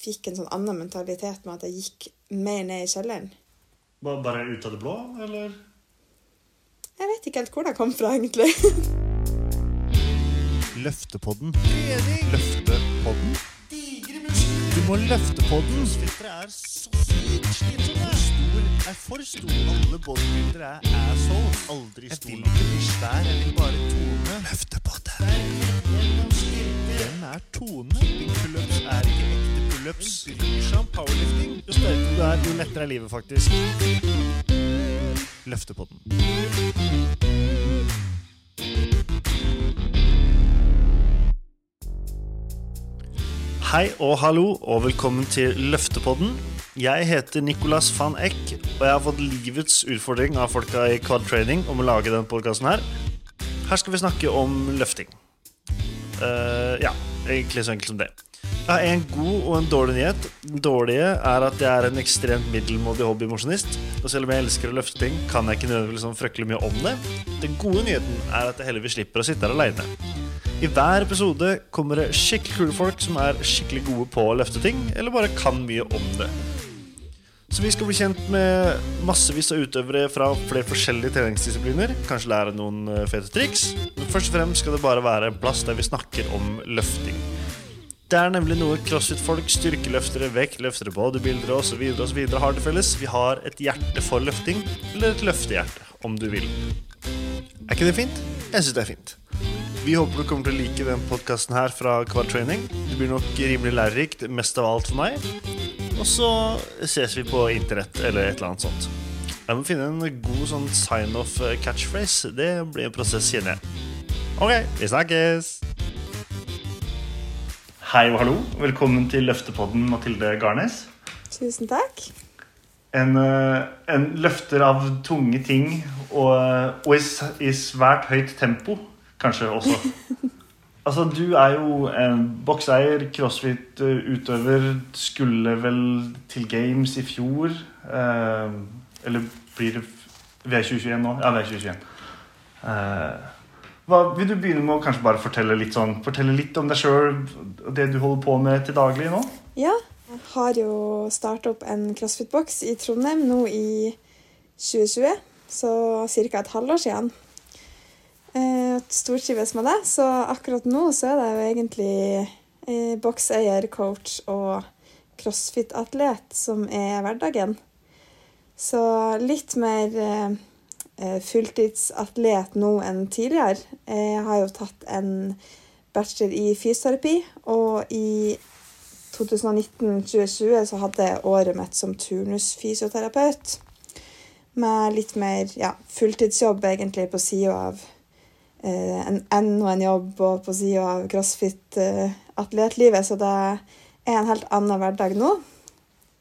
fikk en sånn annen mentalitet med at jeg gikk mer ned i kjelleren. Ba- Bare ut av det blå, eller? Jeg vet ikke helt hvor det kom fra, egentlig. Løftepodden. Løftepodden. Du må løfte podden. Filtre er så sykt slitsomme. Stor er for stor. Alle bodybuildere er assholes. Aldri stor. Jeg vil ikke bli svær, jeg vil bare tone. Løftepodden. Hvem er Tone? Pullups er ikke ekte pullups. Bryr powerlifting. Jo sterkere du er, jo lettere er livet faktisk. Løftepodden. Hei og hallo, og velkommen til Løftepodden. Jeg heter Nicolas van Eck, og jeg har fått livets utfordring av folka i Quad Training om å lage denne podkasten her. Her skal vi snakke om løfting. Uh, ja, egentlig så enkelt som det. Jeg har en god og en dårlig nyhet. Den dårlige er at jeg er en ekstremt middelmådig hobbymosjonist. Og selv om jeg elsker å løfte ting, kan jeg ikke nødvendigvis sånn fryktelig mye om det. Den gode nyheten er at jeg heldigvis slipper å sitte her aleine. I hver episode kommer det skikkelig kule folk som er skikkelig gode på å løfte ting, eller bare kan mye om det. Så vi skal bli kjent med massevis av utøvere fra flere forskjellige treningsdisipliner. Kanskje lære noen eh, fete triks. Men først og fremst skal det bare være en plass der vi snakker om løfting. Det er nemlig noe crossfit-folk, styrkeløftere, vektløftere, bodybuildere osv. har til felles. Vi har et hjerte for løfting, eller et løftehjerte, om du vil. Er ikke det fint? Jeg syns det er fint. Vi håper du kommer til å like den podkasten her fra Quad Training. Det blir nok rimelig lærerikt, mest av alt for meg. Og så ses vi på internett eller et eller annet sånt. Jeg må finne en god sånn sign-off catchphrase. Det blir en prosess, kjenner jeg. Ok, vi snakkes! Hei og hallo. Velkommen til Løftepodden, Mathilde Garnes. Tusen takk. En, eh, en løfter av tunge ting og, og i, i svært høyt tempo, kanskje også. Altså, du er jo en bokseier, crossfit-utøver, skulle vel til Games i fjor. Eh, eller blir det Vi er 2021 nå? Ja, vi er 2021. Eh, hva, vil du begynne med å kanskje bare fortelle litt, sånn, fortelle litt om deg sjøl og det du holder på med til daglig nå? Ja, jeg har jo starta opp en CrossFit-boks i Trondheim nå i 2020, så ca. et halvår siden. Eh, Stortrives med det, så akkurat nå så er det jo egentlig eh, bokseier, coach og CrossFit-atlet som er hverdagen. Så litt mer eh, fulltidsatlet nå enn tidligere. Jeg har jo tatt en bachelor i fysioterapi, og i 2019-2020 så hadde jeg året mitt som turnusfysioterapeut. Med litt mer ja, fulltidsjobb egentlig på sida av eh, en og en jobb, og på sida av crossfit-atletlivet. så det er en helt annen hverdag nå.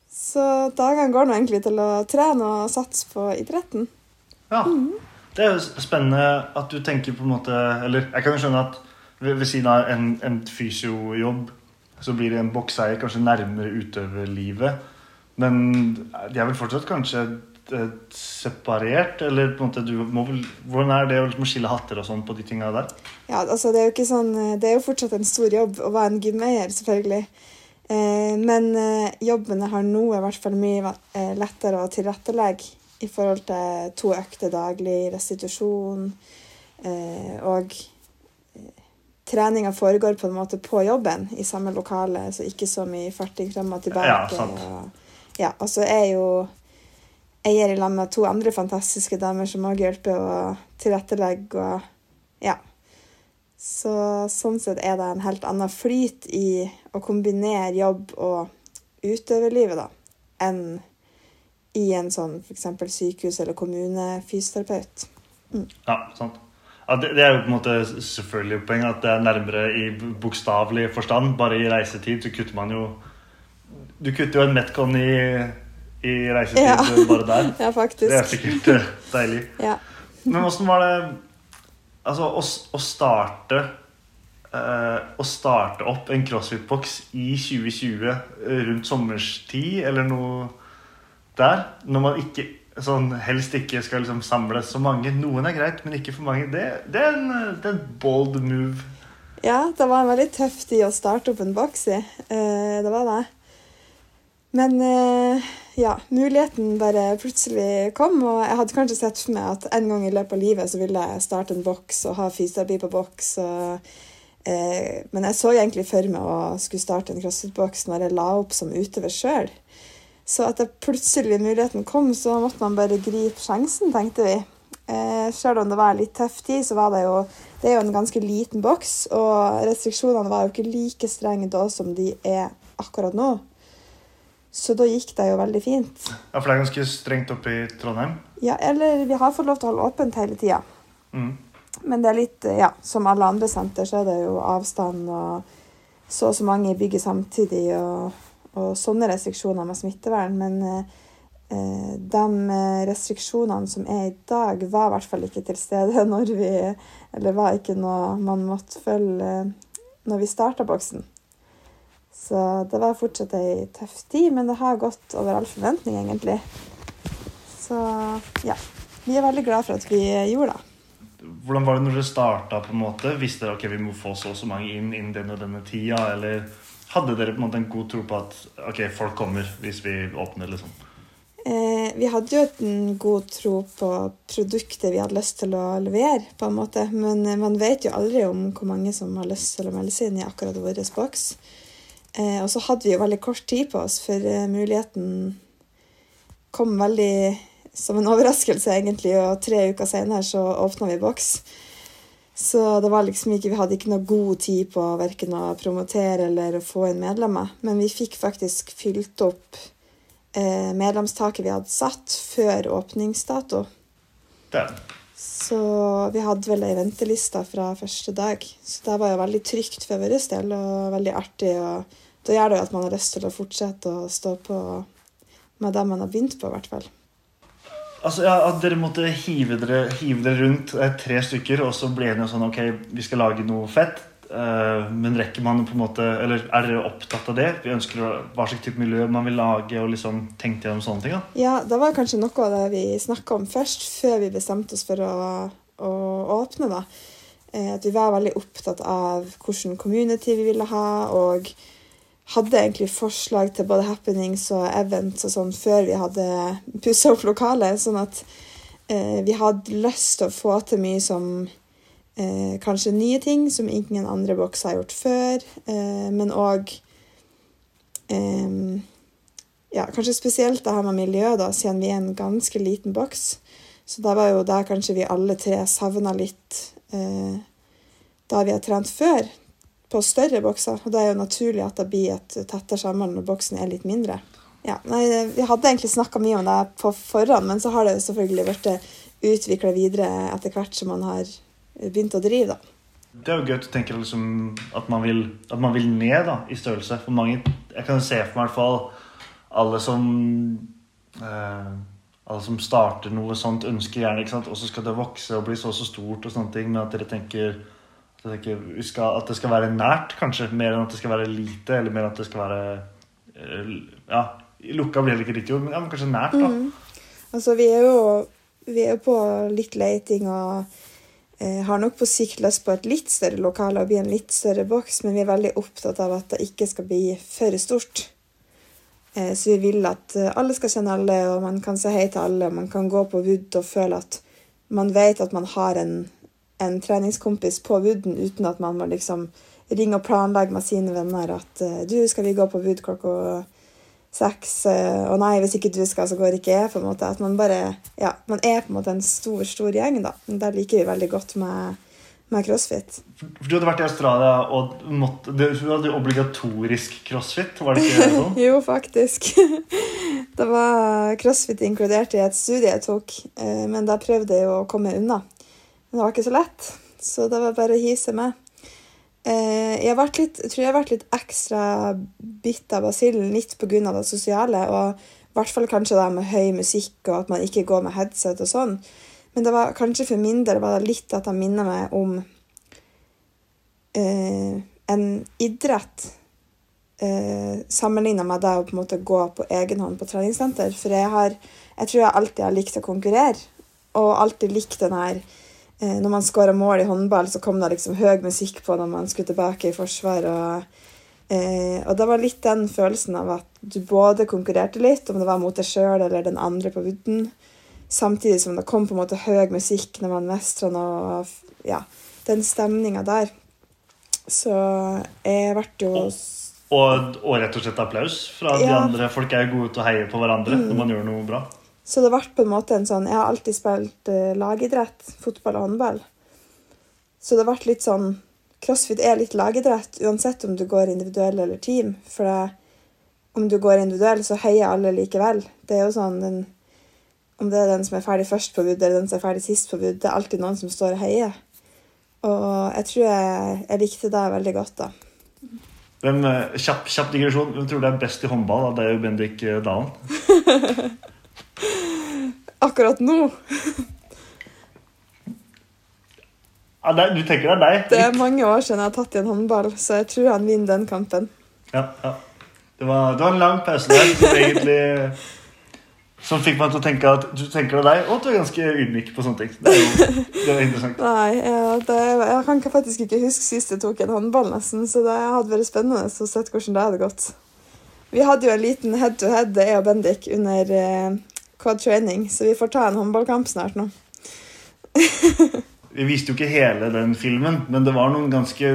Så dagene går nå egentlig til å trene og satse på idretten. Ja. Det er jo spennende at du tenker på en måte Eller jeg kan jo skjønne at ved, ved siden av en, en fysiojobb så blir en bokseier kanskje nærmere utøverlivet. Men de er vel fortsatt kanskje eh, separert? Eller på en måte du må vel Hvordan er det å liksom skille hatter og sånn på de tinga der? Ja, altså det er jo ikke sånn Det er jo fortsatt en stor jobb å være en gymeier, selvfølgelig. Eh, men eh, jobben har nå, i hvert fall mye eh, lettere å tilrettelegge i forhold til to økter daglig, restitusjon eh, og eh, treninga foregår på en måte på jobben i samme lokale, så ikke så mye farting frem og tilbake. Ja. Og, ja, og så er jeg jo eier i lag med to andre fantastiske damer som òg hjelper å tilrettelegge og ja. Så sånn sett er det en helt annen flyt i å kombinere jobb og utøverlivet, da, enn i en sånn f.eks. sykehus- eller kommunefysioterapeut. Ja, sant. Ja, det, det er jo på en måte selvfølgelig poenget at det er nærmere i bokstavelig forstand. Bare i reisetid så kutter man jo Du kutter jo en Metcon i, i reisetid Ja. bare der. Ja, Det er sikkert eh, deilig. Ja. Men åssen var det Altså, å, å starte eh, Å starte opp en crossfit-boks i 2020 eh, rundt sommerstid, eller noe der, når man ikke sånn helst ikke skal liksom samle så mange Noen er greit, men ikke for mange. Det, det, er, en, det er en bold move. ja, det var en veldig tøff tid å starte opp en boks i. Eh, det var det. Men eh, ja, muligheten bare plutselig kom, og jeg hadde kanskje sett for meg at en gang i løpet av livet så ville jeg starte en boks og ha fysioterapi på boks. Og, eh, men jeg så egentlig for meg å skulle starte en crossfit-boks når jeg la opp som utøver sjøl. Så etter plutselig muligheten kom, så måtte man bare gripe sjansen, tenkte vi. Eh, selv om det var litt tøff tid, så var det jo det er jo en ganske liten boks, og restriksjonene var jo ikke like strenge da som de er akkurat nå. Så da gikk det jo veldig fint. Ja, For det er ganske strengt oppe i Trondheim? Ja, eller vi har fått lov til å holde åpent hele tida. Mm. Men det er litt, ja, som alle andre senter, så er det jo avstand og så og så mange i bygget samtidig og, og sånne restriksjoner med smittevern. Men eh, de restriksjonene som er i dag, var i hvert fall ikke til stede når vi Eller var ikke noe man måtte følge når vi starta boksen. Så det var fortsatt ei tøff tid, men det har gått over all forventning, egentlig. Så ja. Vi er veldig glad for at vi gjorde det. Hvordan var det når dere starta? på en måte? Visste dere ok, vi må få så og så mange inn innen den og denne tida? Eller hadde dere på en måte en god tro på at ok, folk kommer hvis vi åpner? liksom? Eh, vi hadde jo en god tro på produktet vi hadde lyst til å levere, på en måte. Men eh, man vet jo aldri om hvor mange som har lyst til å melde seg inn i akkurat vår boks. Eh, og så hadde vi jo veldig kort tid på oss, for eh, muligheten kom veldig som en overraskelse, egentlig. Og tre uker senere så åpna vi boks. Så det var liksom ikke, vi hadde ikke noe god tid på verken å promotere eller å få inn medlemmer. Men vi fikk faktisk fylt opp eh, medlemstaket vi hadde satt, før åpningsdato. Det. Så vi hadde vel ei venteliste fra første dag. Så det var jo veldig trygt for vår del og veldig artig. og Da gjør det jo at man har lyst til å fortsette å stå på med det man har begynt på, i hvert fall. Altså, ja, At dere måtte hive dere, hive dere rundt eh, tre stykker, og så ble det sånn ok, vi skal lage noe fett. Eh, men rekker man på en måte, eller er dere opptatt av det? Vi ønsker Hva slags type miljø man vil lage? og liksom tenkte gjennom sånne ting? da? Ja, det var kanskje noe av det vi snakka om først, før vi bestemte oss for å, å åpne. da. Eh, at vi var veldig opptatt av hvilken community vi ville ha. og hadde egentlig forslag til både happenings og events og sånn før vi hadde pussa opp lokalet. Sånn at eh, vi hadde lyst til å få til mye som Eh, kanskje nye ting som ingen andre bokser har gjort før, eh, men òg eh, ja, Kanskje spesielt det her med miljø, da, siden vi er en ganske liten boks. Så det var jo der kanskje vi alle tre savna litt eh, da vi har trent før, på større bokser. Og det er jo naturlig at det blir et tettere samhold når boksen er litt mindre. Ja, nei, Vi hadde egentlig snakka mye om det på forhånd, men så har det selvfølgelig blitt utvikla videre etter hvert som man har begynt å drive, da. Det er jo gøy å tenke liksom, at, man vil, at man vil ned da, i størrelse. For mange, Jeg kan se for meg i hvert fall alle som eh, alle som starter noe sånt, ønsker gjerne ikke sant? Og så skal det vokse og bli så så stort, og sånne ting, men at dere tenker, at, dere tenker at det skal være nært, kanskje, mer enn at det skal være lite, eller mer at det skal være eh, Ja, lukka blir det ikke riktig ord, men, ja, men kanskje nært, da. Mm. Altså, vi er jo vi er på litt leiting og eh, har nok på sikt lyst på et litt større lokale og bli en litt større boks, men vi er veldig opptatt av at det ikke skal bli for stort. Eh, så vi vil at alle skal kjenne alle, og man kan si hei til alle, og man kan gå på Wood og føle at man vet at man har en, en treningskompis på Wooden uten at man må liksom ringe og planlegge med sine venner at eh, du, skal vi gå på Wood klokka seks, eh, og nei, hvis ikke du skal, så går ikke jeg. på en måte, At man bare, ja, man er på en måte en stor, stor gjeng. da. Der liker vi veldig godt med, med crossfit. For Du hadde vært i Australia og måtte, du hadde obligatorisk crossfit, var det ikke sånn? jo, faktisk. det var crossfit inkludert i et studie jeg tok, eh, men da prøvde jeg å komme unna. Men det var ikke så lett, så det var bare å hise med. Eh, jeg, litt, jeg, tror jeg har vært litt ekstra bitt av basillen litt pga. det sosiale. Og i hvert fall kanskje det med høy musikk og at man ikke går med headset og sånn. Men det var kanskje for min del var det litt at han minner meg om eh, en idrett eh, sammenligna med det å på en måte gå på egen hånd på treningssenter. For jeg, har, jeg tror jeg alltid har likt å konkurrere, og alltid likt den her når man skåra mål i håndball, så kom det liksom høy musikk på når man skulle tilbake i forsvar. og Eh, og det var litt den følelsen av at du både konkurrerte litt, om det var mot deg sjøl eller den andre på Vudden, samtidig som det kom på en måte høy musikk når man mestra noe. Ja, den stemninga der. Så jeg ble jo og, og, rett og slett applaus fra ja. de andre. Folk er jo gode til å heie på hverandre mm. når man gjør noe bra. Så det ble på en måte en sånn Jeg har alltid spilt uh, lagidrett, fotball og håndball. Så det ble litt sånn Crossfit er litt lagidrett uansett om du går individuell eller team. For det, om du går individuell, så heier alle likevel. Det er jo sånn den, Om det er den som er ferdig først på Wood, eller den som er ferdig sist på Wood, det er alltid noen som står og heier. Og jeg tror jeg, jeg likte det veldig godt, da. Hvem, eh, kjapp, kjapp digresjon. Hvem tror du er best i håndball Da? Det er jo Bendik eh, Dalen? Akkurat nå? ja, det, du tenker det er deg? Det er mange år siden jeg har tatt i en håndball, så jeg tror han vinner den kampen. Ja, ja. Det, var, det var en lang pause der som egentlig som fikk meg til å tenke at du tenker det deg, og at du er ganske ydmyk på sånne ting. Det er jo det er interessant. Nei, ja, det, jeg kan faktisk ikke huske sist jeg tok en håndball, nesten, så det hadde vært spennende å se hvordan det hadde gått. Vi hadde jo en liten head-to-head, -head, jeg og Bendik, under eh, quad training, så vi får ta en håndballkamp snart nå. vi viste jo ikke hele den filmen, men det var, noen ganske,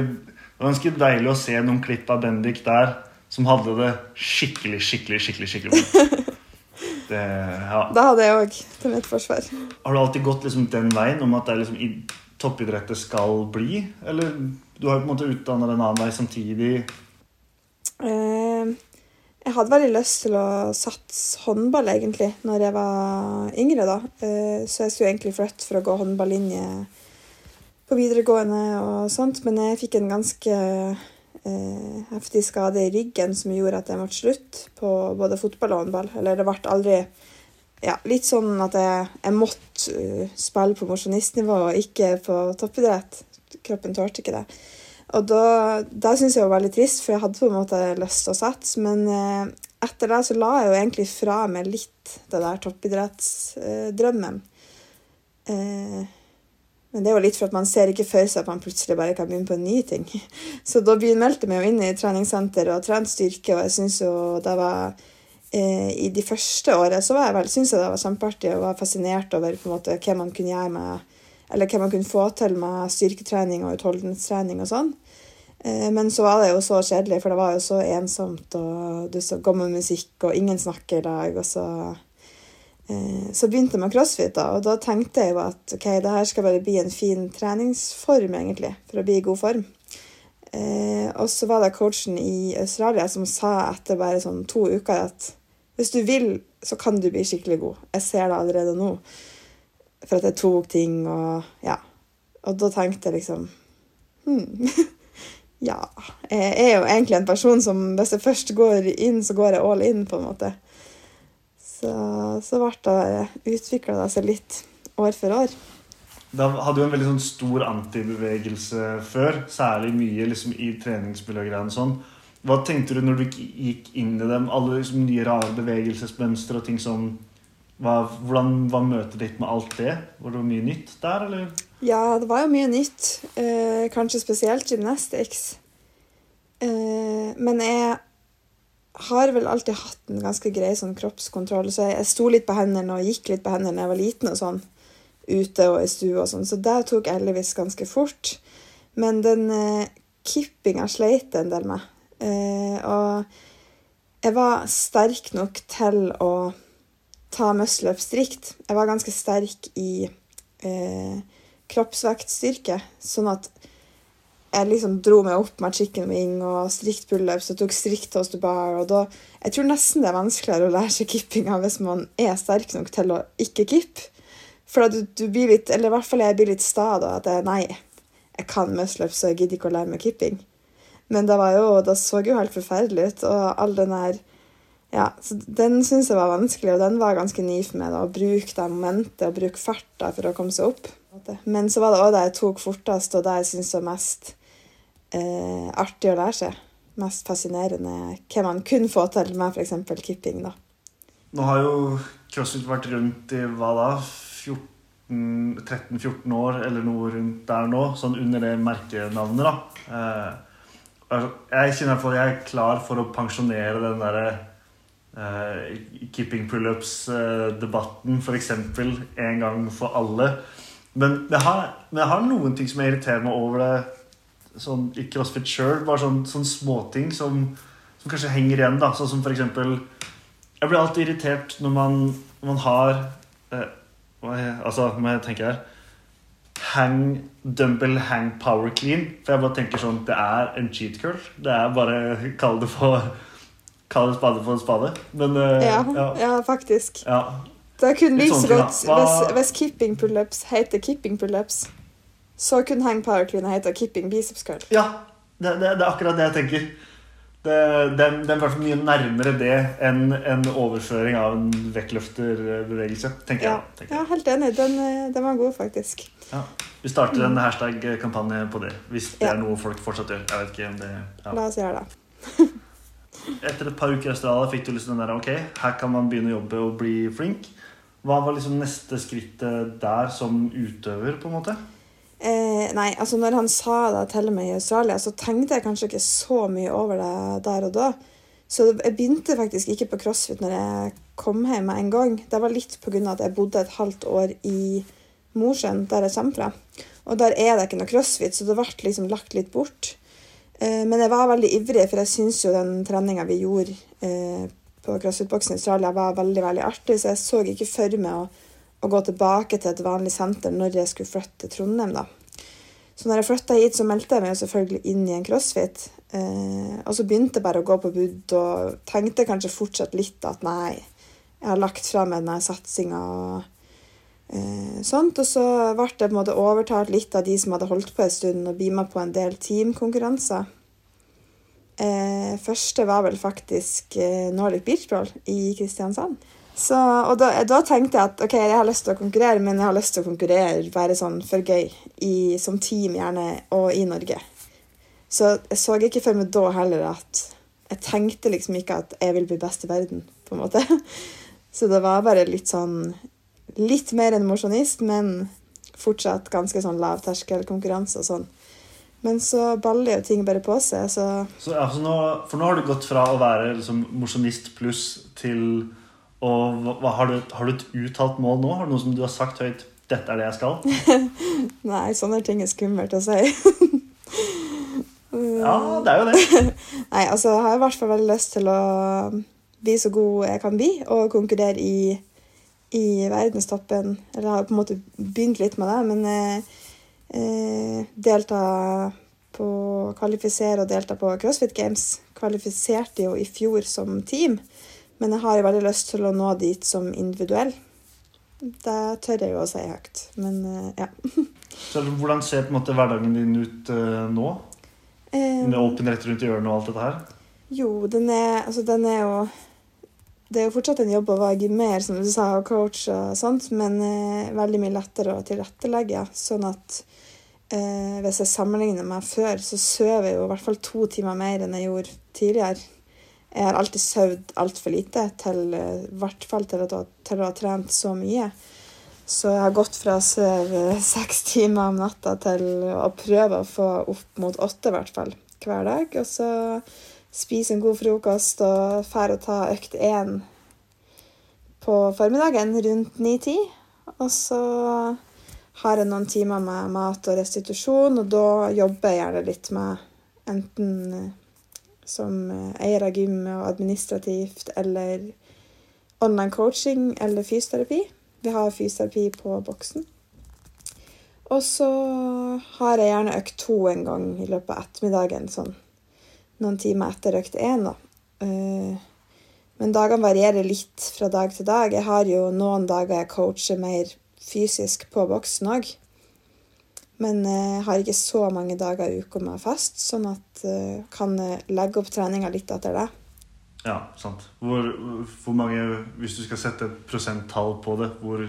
ganske deilig å se noen klipp av Bendik der som hadde det skikkelig, skikkelig, skikkelig skikkelig vondt. Det, ja. Det hadde jeg òg, til mitt forsvar. Har du alltid gått liksom den veien om at det er liksom i toppidrettet skal bli? Eller du har jo på en måte utdanna en annen vei samtidig? Eh, jeg hadde veldig lyst til å satse håndball, egentlig, når jeg var yngre. da. Eh, så jeg skulle egentlig flytte for å gå håndballinje på videregående og sånt, men jeg fikk en ganske eh, heftig skade i ryggen som gjorde at jeg måtte slutt på både fotball og håndball. Eller det ble aldri ja, litt sånn at jeg, jeg måtte uh, spille på mosjonistnivå og ikke på toppidrett. Kroppen tålte ikke det. Og da, da syns jeg det var veldig trist, for jeg hadde på en måte lyst til å satse. Men eh, etter det så la jeg jo egentlig fra meg litt det der toppidrettsdrømmen. Uh, men det er jo litt for at man ser ikke for seg at man plutselig bare kan begynne på en ny ting. Så da meldte jeg meg jo inn i treningssenter og trente styrke, og jeg syns jo det var eh, I de første årene så var jeg vel, synes jeg det var kjempeartig og var fascinert over på en måte hva man kunne gjøre med Eller hva man kunne få til med styrketrening og utholdenhetstrening og sånn. Eh, men så var det jo så kjedelig, for det var jo så ensomt, og du så gammel musikk, og ingen snakker i dag, og så Eh, så begynte jeg med crossfit, da, og da tenkte jeg jo at ok, det her skal bare bli en fin treningsform, egentlig, for å bli i god form. Eh, og så var det coachen i Australia som sa etter bare sånn to uker at hvis du vil, så kan du bli skikkelig god. Jeg ser det allerede nå. For at jeg tok ting og Ja. Og da tenkte jeg liksom Hm. ja. Jeg er jo egentlig en person som hvis jeg først går inn, så går jeg all in, på en måte. Så, så ble det utvikla det seg litt år for år. Da hadde jo en veldig sånn stor antibevegelse før, særlig mye liksom, i treningsmiljøgreiene og sånn. Hva tenkte du når du gikk inn i dem? Alle liksom, nye rare bevegelsesmønstre og ting som hva, Hvordan var møtet ditt med alt det? Var det mye nytt der, eller? Ja, det var jo mye nytt. Eh, kanskje spesielt gymnastics. Eh, men jeg har vel alltid hatt en ganske grei sånn kroppskontroll, så jeg, jeg sto litt på hendene og gikk litt på hendene da jeg var liten og sånn, ute og i stua og sånn, så det tok jeg heldigvis ganske fort. Men den eh, kippinga sleit en del med. Eh, og jeg var sterk nok til å ta muscle-up strikt. Jeg var ganske sterk i eh, kroppsvektstyrke, sånn at jeg liksom dro meg opp med chicken wing og strikt pullups og tok strikt toast to bar. og da, Jeg tror nesten det er vanskeligere å lære seg kippinga hvis man er sterk nok til å ikke kippe. For du, du, blir litt, eller i hvert fall jeg blir litt sta da, at jeg, nei, jeg kan muscle-ups, så jeg gidder ikke å lære meg kipping. Men det, var jo, det så jo helt forferdelig ut, og all den der ja, så Den syns jeg var vanskelig, og den var ganske ny for meg. da, Å bruke det momentet og bruke farta for å komme seg opp. Men så var det òg det jeg tok fortest, og det jeg syntes var mest eh, artig å lære seg. Mest fascinerende hva man kunne få til med f.eks. kipping. da. Nå har jo CrossFit vært rundt i hva da? 13-14 år eller noe rundt der nå, sånn under det merkenavnet. da. Eh, altså, Jeg kjenner i hvert fall jeg er klar for å pensjonere den derre keeping pullups-debatten, for f.eks. en gang for alle. Men jeg, har, har noen ting som jeg irriterer meg over det sånn, i CrossFit sjøl. Bare sånn, sånn småting som, som kanskje henger igjen. da, Sånn som eksempel Jeg blir alltid irritert når man, når man har eh, Altså, må jeg tenke her Hang, dumbbell hang power clean. For jeg bare tenker sånn Det er en cheat curl. Det er bare Kall det for Kall en spade for en spade. Men uh, Ja, ja. ja, faktisk. ja. Da kunne så ting, godt da. hvis, hvis kipping pullups heter keeping pullups, så kunne hang power clean hete keeping biceps curl. Ja, det, det, det er akkurat det jeg tenker. Det, er i hvert fall mye nærmere det enn en overføring av en vektløfterbevegelse, tenker Ja, jeg. Tenker ja helt enig. Den, eh, den var god, faktisk. Ja. Vi starter en hashtag-kampanje på det, hvis det Ja. er noe folk fortsatt gjør. Jeg vet ikke om det ja. La oss gjøre det. Etter et par uker i Australia fikk du liksom den der Ok, her kan man begynne å jobbe og bli flink. Hva var liksom neste skrittet der som utøver, på en måte? Eh, nei, altså når han sa det til meg i Australia, så tenkte jeg kanskje ikke så mye over det der og da. Så jeg begynte faktisk ikke på crossfit når jeg kom hjem med en gang. Det var litt pga. at jeg bodde et halvt år i Mosjøen, der jeg kommer fra. Og der er det ikke noe crossfit, så det ble liksom lagt litt bort. Eh, men jeg var veldig ivrig, for jeg syns jo den treninga vi gjorde eh, på CrossFit-boksen i Australia, var veldig veldig artig, så jeg så ikke for meg å, å gå tilbake til et vanlig senter når jeg skulle flytte til Trondheim. da. Så når jeg flytta hit, så meldte jeg meg selvfølgelig inn i en crossfit. Eh, og så begynte jeg bare å gå på bud og tenkte kanskje fortsatt litt at nei, jeg har lagt fra meg denne satsinga og eh. Og så ble jeg på en måte overtalt litt av de som hadde holdt på en stund, og bli på en del teamkonkurranser. Eh, første var vel faktisk eh, Nordic Beach Roll i Kristiansand. Så, og da, da tenkte jeg at ok, jeg har lyst til å konkurrere, men jeg har lyst til å konkurrere bare sånn for gøy. I, som team, gjerne, og i Norge. Så jeg så ikke for meg da heller at Jeg tenkte liksom ikke at jeg vil bli best i verden, på en måte. Så det var bare litt sånn Litt mer enn mosjonist, men fortsatt ganske sånn lavterskelkonkurranse og sånn. Men så baller jo ting bare på seg, så Så, altså nå, for nå har du gått fra å være liksom, mosjonist pluss til og hva, har, du, har du et uttalt mål nå? Har du noe som du har sagt høyt 'Dette er det jeg skal'? Nei, sånne ting er skummelt å si. Ja, det er jo det. Nei, altså, jeg har i hvert fall veldig lyst til å bli så god jeg kan bli, og konkurrere i, i verdenstoppen. Eller har på en måte begynt litt med det, men eh, eh, delta på Kvalifisere og delta på CrossFit Games. Kvalifiserte jo i fjor som team, men jeg har jo veldig lyst til å nå dit som individuell. Det tør jeg jo å si høyt, men eh, ja. Så Hvordan ser på en måte hverdagen din ut eh, nå? Eh, Med åpen rett rundt hjørnet og alt dette her? Jo, den er, altså, den er jo Det er jo fortsatt en jobb å være mer, som du sa, og coach og sånt, men eh, veldig mye lettere å tilrettelegge. Sånn at eh, hvis jeg sammenligner meg før, så sover jeg jo i hvert fall to timer mer enn jeg gjorde tidligere. Jeg har alltid sovet altfor lite, til, eh, i hvert fall til å, til å ha trent så mye. Så jeg har gått fra å sove seks timer om natta til å prøve å få opp mot åtte, i hvert fall, hver dag. Og så spise en god frokost og fære og ta økt én på formiddagen rundt 9-10. Og så har jeg noen timer med mat og restitusjon, og da jobber jeg gjerne litt med enten eh, som eh, eier av gym og administrativt, eller online coaching eller fysioterapi. Vi har fysioterapi på boksen. Og så har jeg gjerne økt to en gang i løpet av ettermiddagen, sånn noen timer etter økt én. Eh, Men dagene varierer litt fra dag til dag. Jeg har jo noen dager jeg coacher mer fysisk på boksen òg. Men eh, jeg har ikke så mange dager i uka med fast, sånn at jeg kan eh, legge opp treninga litt etter det. Ja, sant. Hvor, hvor mange, hvis du skal sette et prosenttall på det, hvor,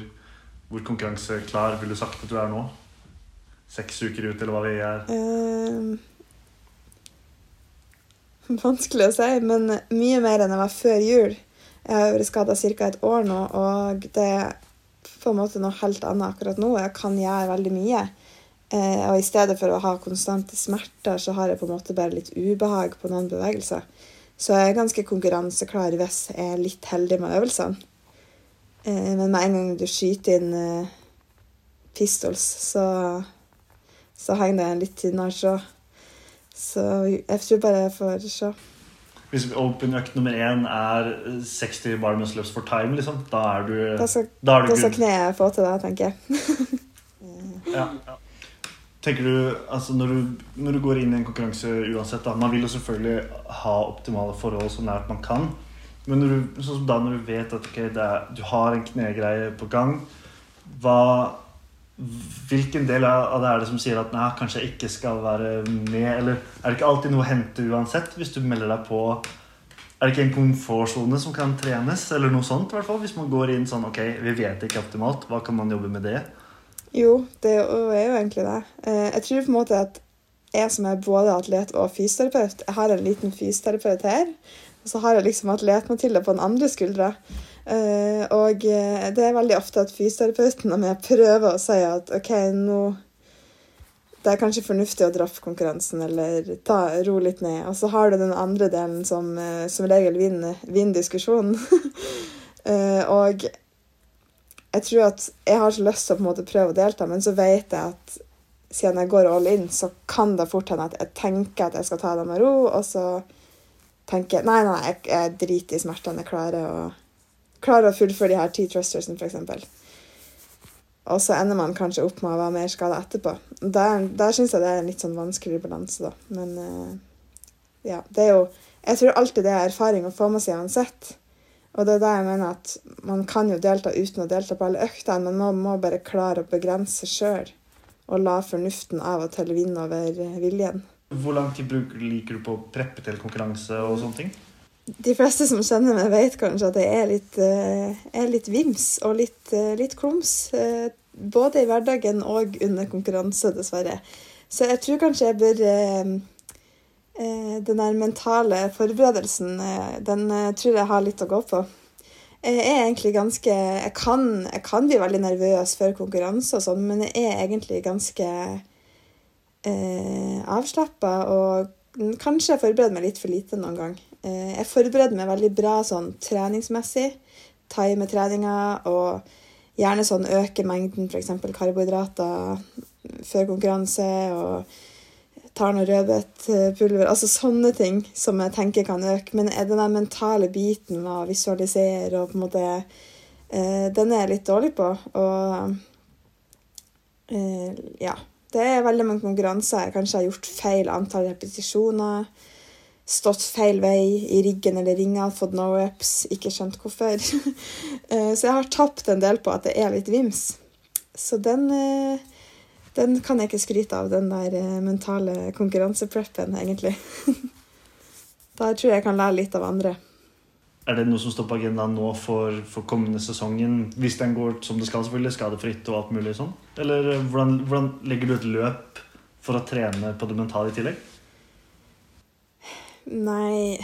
hvor konkurranseklar vil du sagt at du er nå? Seks uker ut, eller hva vi er? Eh, vanskelig å si, men mye mer enn jeg var før jul. Jeg har vært skada ca. et år nå, og det er på en måte noe helt annet akkurat nå. Jeg kan gjøre veldig mye. Eh, og i stedet for å ha konstante smerter, så har jeg på en måte bare litt ubehag på noen bevegelser. Så jeg er ganske konkurranseklar hvis jeg er litt heldig med øvelsene. Eh, men med en gang du skyter inn eh, pistols, så, så henger det en litt tynnere så. Så jeg tror bare jeg får se. Hvis open økt nummer én er 60 bar muscle for time, liksom, da er du, Da skal, da er du da skal kneet få til det, tenker jeg. Ja, ja. Tenker du, altså når du, når du går inn i en konkurranse uansett da, Man vil jo selvfølgelig ha optimale forhold så nært man kan. Men når du, sånn som da når du vet at okay, det er, du har en knegreie på gang hva, Hvilken del av det er det som sier at nei, kanskje jeg ikke skal være med? Eller er det ikke alltid noe å hente uansett hvis du melder deg på Er det ikke en komfortsone som kan trenes? Eller noe sånt, i hvert fall, hvis man går inn sånn Ok, vi vet ikke optimalt. Hva kan man jobbe med det? Jo, det er jo egentlig det. Eh, Jeg tror på en måte at jeg som er både atlet og fysioterapeut, jeg har en liten fysioterapeut her, og så har jeg liksom atlet-Mathilde på den andre skuldra. Eh, Og eh, det er veldig ofte at fysioterapeuten og jeg prøver å si at OK, nå det er kanskje fornuftig å draffe konkurransen eller ta, ro litt ned. Og så har du den andre delen som eh, som regel vinner, vinner diskusjonen. Og jeg tror at jeg har så lyst til å på en måte prøve å delta, men så vet jeg at siden jeg går all in, så kan det fort hende at jeg tenker at jeg skal ta det med ro, og så tenker jeg nei, nei, jeg, jeg driter i smertene. Jeg klarer å, klarer å fullføre de her ti thrustersene, f.eks. Og så ender man kanskje opp med å være mer skada etterpå. Der, der syns jeg det er en litt sånn vanskelig balanse, da. Men uh, ja, det er jo Jeg tror alltid det er erfaring å få med seg uansett. Og det er der jeg mener at man kan jo delta uten å delta på alle øktene, men man må bare klare å begrense sjøl. Og la fornuften av og til vinne over eh, viljen. Hvor lang tid liker du på å preppe til konkurranse og sånne ting? De fleste som kjenner meg, vet kanskje at jeg er litt, eh, er litt vims og litt, eh, litt klums. eh, Både i hverdagen og under konkurranse, dessverre. Så jeg tror kanskje jeg bør Den der mentale forberedelsen, den tror jeg har litt å gå på. Jeg er egentlig ganske Jeg kan, jeg kan bli veldig nervøs før konkurranse og sånn, men jeg er egentlig ganske eh, avslappa og kanskje jeg forbereder meg litt for lite noen gang. Eh, jeg forbereder meg veldig bra sånn treningsmessig. Time treninga og gjerne sånn øke mengden f.eks. karbohydrater før konkurranse. og tar noe rødbetpulver. Altså sånne ting som jeg tenker kan øke. Men den der mentale biten med å visualisere og på en måte eh, Den er jeg litt dårlig på. Og eh, ja. Det er veldig mange konkurranser jeg kanskje har gjort feil antall repetisjoner. Stått feil vei i riggen eller ringa, fått no reps, ikke skjønt hvorfor. Eh, Så jeg har tapt en del på at det er litt vims. Så den, eh, den kan jeg ikke skryte av, den der eh, mentale konkurransepreppen, egentlig. Da tror jeg jeg kan lære litt av andre. Er det noe som står på agendaen nå for, for kommende sesongen? Hvis den går som det skal, selvfølgelig, skadefritt og alt mulig sånn? Eller hvordan, hvordan legger du et løp for å trene på det mentale i tillegg? Nei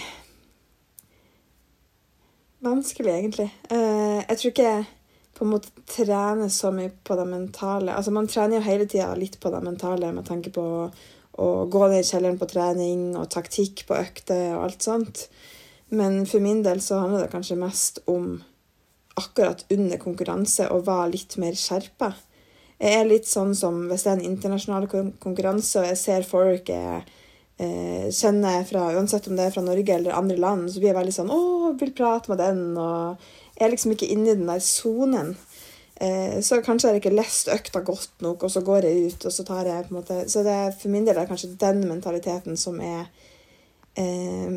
Vanskelig, egentlig. Eh, jeg tror ikke jeg på en måte trener så mye på det mentale. Altså, man trener jo hele tida litt på det mentale med tanke på å, gå ned i kjelleren på trening og taktikk på økter og alt sånt. Men for min del så handler det kanskje mest om akkurat under konkurranse å være litt mer skjerpa. Jeg er litt sånn som hvis det er en internasjonal konkurranse og jeg ser folk jeg eh, kjenner fra, uansett om det er fra Norge eller andre land, så blir jeg veldig sånn 'Å, vil prate med den', og jeg er liksom ikke inne i den der sonen. Eh, så kanskje har jeg ikke lest økta godt nok, og så går jeg ut, og så tar jeg på en måte Så det er, for min del er kanskje den mentaliteten som er eh,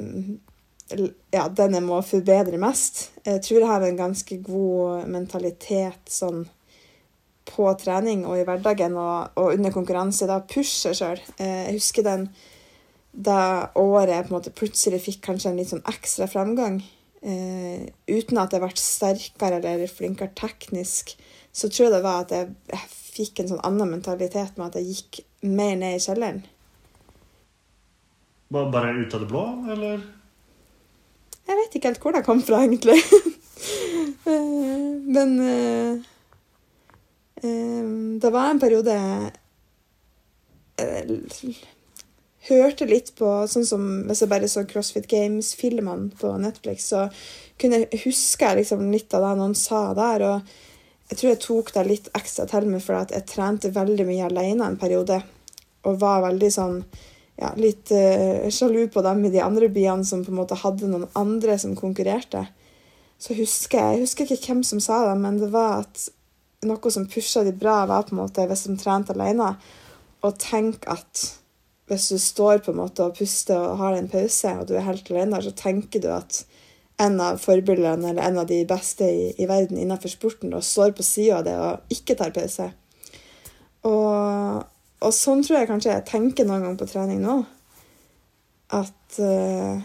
ja, den jeg må forbedre mest. Jeg tror jeg har en ganske god mentalitet sånn på trening og i hverdagen og, og under konkurranse. Da pusher sjøl. Jeg husker den da året måte plutselig fikk kanskje en litt sånn ekstra framgang. Eh, uten at jeg ble sterkere eller flinkere teknisk, så tror jeg det var at jeg, jeg fikk en sånn annen mentalitet med at jeg gikk mer ned i kjelleren. Bare, bare ut av det blå, eller? Jeg vet ikke helt hvor det kom fra, egentlig. Eh, Men eh, eh, det var en periode eh, hørte litt på Sånn som hvis jeg bare så CrossFit Games-filmene på Netflix, så kunne jeg huske liksom litt av det noen sa der. Og jeg tror jeg tok det litt ekstra til meg, for jeg trente veldig mye alene en periode. Og var veldig sånn ja, litt uh, sjalu på dem i de andre byene som på en måte hadde noen andre som konkurrerte. Så husker jeg, jeg husker ikke hvem som sa det, men det var at noe som pusha de bra, var på en måte hvis de trente alene, og tenk at hvis du står på en måte og puster og har en pause, og du er helt alene, så tenker du at en av forbildene eller en av de beste i, i verden innenfor sporten da, står på sida av det og ikke tar pause. Og, og, sånn tror jeg kanskje jeg tenker noen gang på trening nå. At, uh,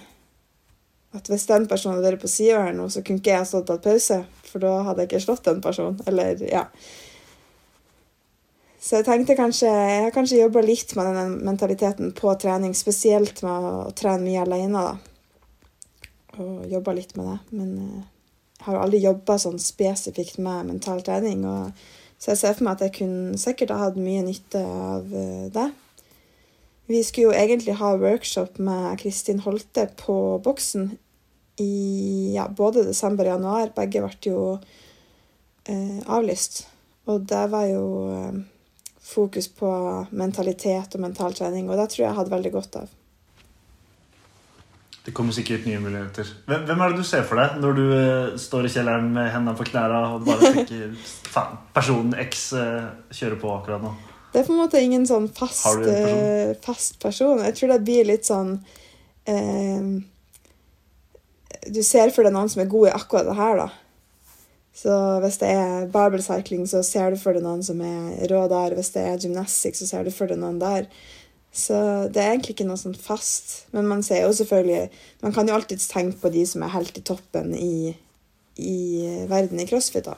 at hvis den personen hadde vært på sida her nå, så kunne ikke jeg stått og tatt pause. For da hadde jeg ikke slått den personen. Eller, ja. Så jeg tenkte kanskje Jeg har kanskje jobba litt med den mentaliteten på trening, spesielt med å trene mye alene, da. Og jobba litt med det. Men eh, jeg har jo aldri jobba sånn spesifikt med mental trening. Og, så jeg ser for meg at jeg kunne sikkert ha hatt mye nytte av eh, det. Vi skulle jo egentlig ha workshop med Kristin Holte på boksen i ja, både desember og januar. Begge ble jo eh, avlyst. Og det var jo eh, fokus på mentalitet og mental trening, og det tror jeg jeg hadde veldig godt av. Det kommer sikkert nye muligheter. Hvem, hvem, er det du ser for deg når du uh, står i kjelleren med hendene på knærne og bare tenker faen, personen X uh, kjører på akkurat nå? Det er på en måte ingen sånn fast, person? Uh, fast person. Jeg tror det blir litt sånn Du ser for deg noen som er god i akkurat det her, da. Så hvis det er barbell cycling, så ser du for deg noen som er rå der. Hvis det er gymnastikk, så ser du for deg noen der. Så det er egentlig ikke noe sånn fast. Men man ser jo selvfølgelig Man kan jo alltids tenke på de som er helt i toppen i, i verden i crossfit, da.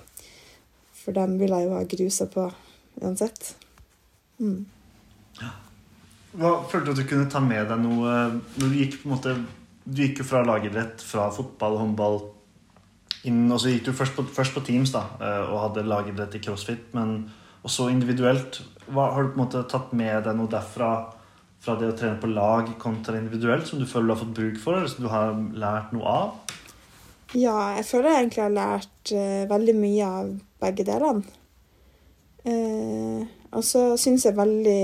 For dem vil jeg jo ha grusa på uansett. Mm. Hva følte du at du kunne ta med deg noe når du gikk på en måte Du gikk jo fra lagidrett, fra fotball, håndball inn, og så gikk du først på, først på Teams da, eh, og hadde lagidrett i crossfit, men også individuelt. Hva, har du på en måte tatt med deg noe derfra, fra det å trene på lag kontra individuelt, som du føler du har fått bruk for, eller som du har lært noe av? Ja, jeg føler jeg egentlig har lært uh, veldig mye av begge delene. Uh, og så syns jeg veldig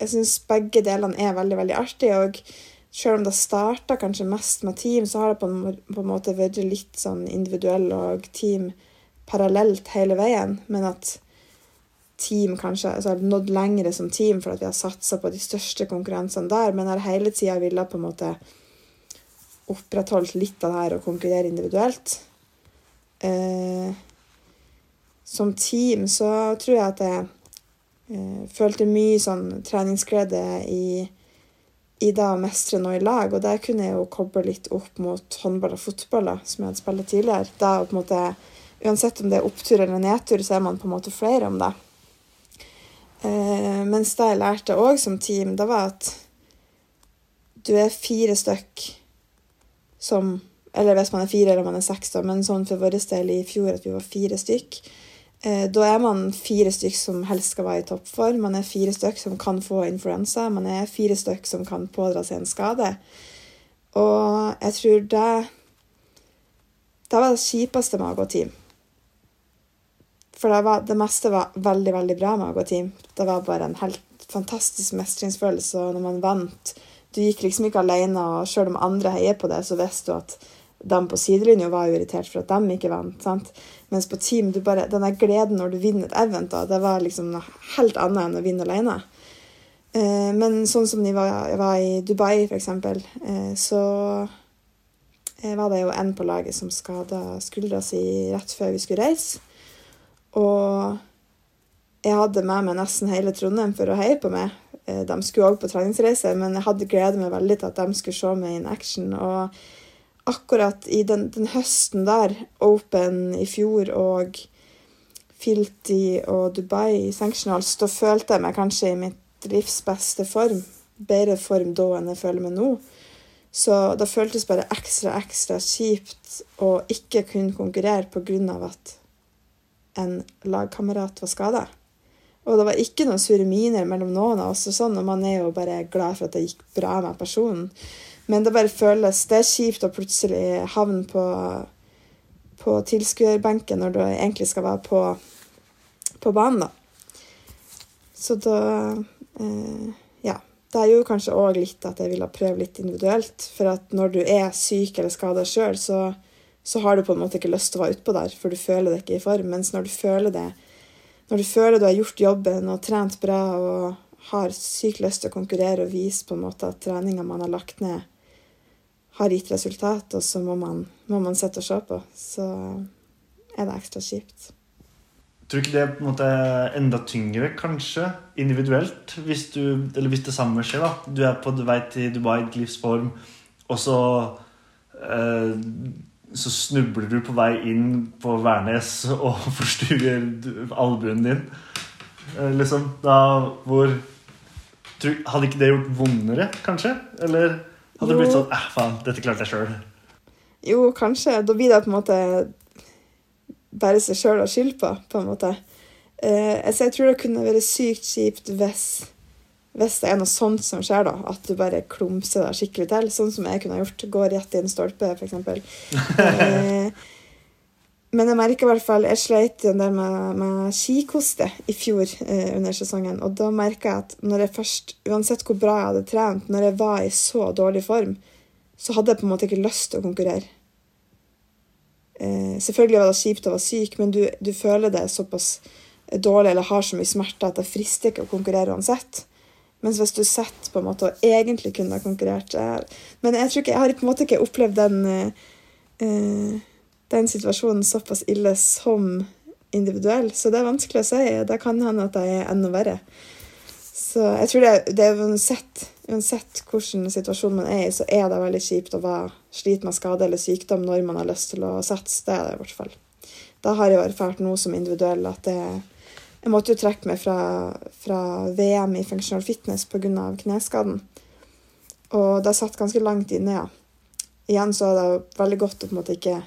Jeg syns begge delene er veldig, veldig artig. Og selv om det starta kanskje mest med team, så har det på en, måte vært litt sånn individuell og team parallelt hele veien. Men at team kanskje altså har nådd lengre som team for at vi har satsa på de største konkurransene der, men har hele tida villet på en måte opprettholdt litt av det her og konkurrere individuelt. Eh, som team så tror jeg at jeg eh, følte mye sånn treningsglede i i det å mestre noe i lag. Og der kunne jeg jo koble litt opp mot håndball og fotball, da, som jeg hadde spilt tidligere. Da på en måte, Uansett om det er opptur eller nedtur, så er man på en måte flere om det. Eh, mens det jeg lærte òg som team, det var at du er fire stykk som Eller hvis man er fire eller man er seks, da, men sånn for vår del i fjor at vi var fire stykk da er man fire stykk som helst skal være i toppform. Man er fire stykk som kan få influensa. Man er fire stykk som kan pådra seg en skade. Og jeg tror det Det var det kjipeste med å gå team. For det, var, det, meste var veldig, veldig bra med å gå team. Det var bare en helt fantastisk mestringsfølelse og når man vant. Du gikk liksom ikke alene, og selv om andre heier på det, så visste du at de på sidelinja var irritert for at de ikke vant. sant? Mens på team, du bare, denne gleden når du vinner et event, da, det var liksom noe helt annet enn å vinne alene. Eh, men sånn som jeg var, var i Dubai, eksempel, eh, så eh, var det jo en på laget som skada skuldra si rett før vi skulle reise. Og jeg hadde med meg nesten hele Trondheim for å heie på meg. Eh, de skulle òg på treningsreise, men jeg hadde gleda meg veldig til at de skulle se meg in action. og akkurat i den, den, høsten der, Open i fjor og Filti og Dubai i Sanctionals, da følte jeg meg kanskje i mitt livs beste form. Bedre form da enn jeg føler meg nå. Så da føltes bare ekstra, ekstra kjipt å ikke kunne konkurrere pga. at en lagkamerat var skada. Og det var ikke noen sure miner mellom noen av oss, og sånn, og man er jo bare glad for at det gikk bra med personen. Men det bare føles Det er kjipt å plutselig havne på, på tilskuerbenken når du egentlig skal være på, på banen, da. Så da eh, Ja. Det er jo kanskje òg litt at jeg ville prøve litt individuelt. For at når du er syk eller skada sjøl, så, så har du på en måte ikke lyst til å være utpå der, for du føler deg ikke i form. Mens når du føler det når du føler du har gjort jobben og trent bra og har sykt lyst til å konkurrere og vise på en måte at treninga man har lagt ned, har gitt resultat, og så må man, må man sette og se på, så er det ekstra kjipt. Tror du ikke det er på en måte enda tyngre, kanskje, individuelt? Hvis, du, eller hvis det samme skjer, da. Du er på vei til Dubai, ditt livsform, og så eh, så snubler du på vei inn på Værnes og forstuer albuen din. Eh, liksom, da hvor Hadde ikke det gjort vondere, kanskje? Eller hadde det blitt sånn eh, faen, dette klarte jeg sjøl? Jo, kanskje. Da blir det på en måte bare seg sjøl å skylde på, på en måte. Eh, så jeg tror det kunne vært sykt kjipt hvis hvis det er noe sånt som skjer, da, at du bare klumser deg skikkelig til, sånn som jeg kunne gjort, går rett i en stolpe, f.eks. eh, men jeg merker i hvert fall Jeg sleit en del med, med skikoste i fjor eh, under sesongen. Og da merka jeg at når jeg først, uansett hvor bra jeg hadde trent, når jeg var i så dårlig form, så hadde jeg på en måte ikke lyst til å konkurrere. Eh, selvfølgelig var det kjipt å være syk, men du, du føler det såpass dårlig eller har så mye smerte at det frister ikke å konkurrere uansett. Mens hvis du sitter på en måte og egentlig kunne ha konkurrert Men jeg tror ikke, jeg har på en måte ikke opplevd den, uh, den situasjonen såpass ille som individuell. Så det er vanskelig å si. Det kan hende at jeg er enda verre. Så jeg tror det, det er uansett, uansett hvilken situasjon man er i, så er det veldig kjipt å være slite med skade eller sykdom når man har lyst til å satse. Det er det i hvert fall. Da har jeg erfart noe som individuell at det jeg måtte jo trekke meg fra, fra VM i functional fitness pga. kneskaden. Og det satt ganske langt inne, ja. Igjen så er det veldig godt å på en måte ikke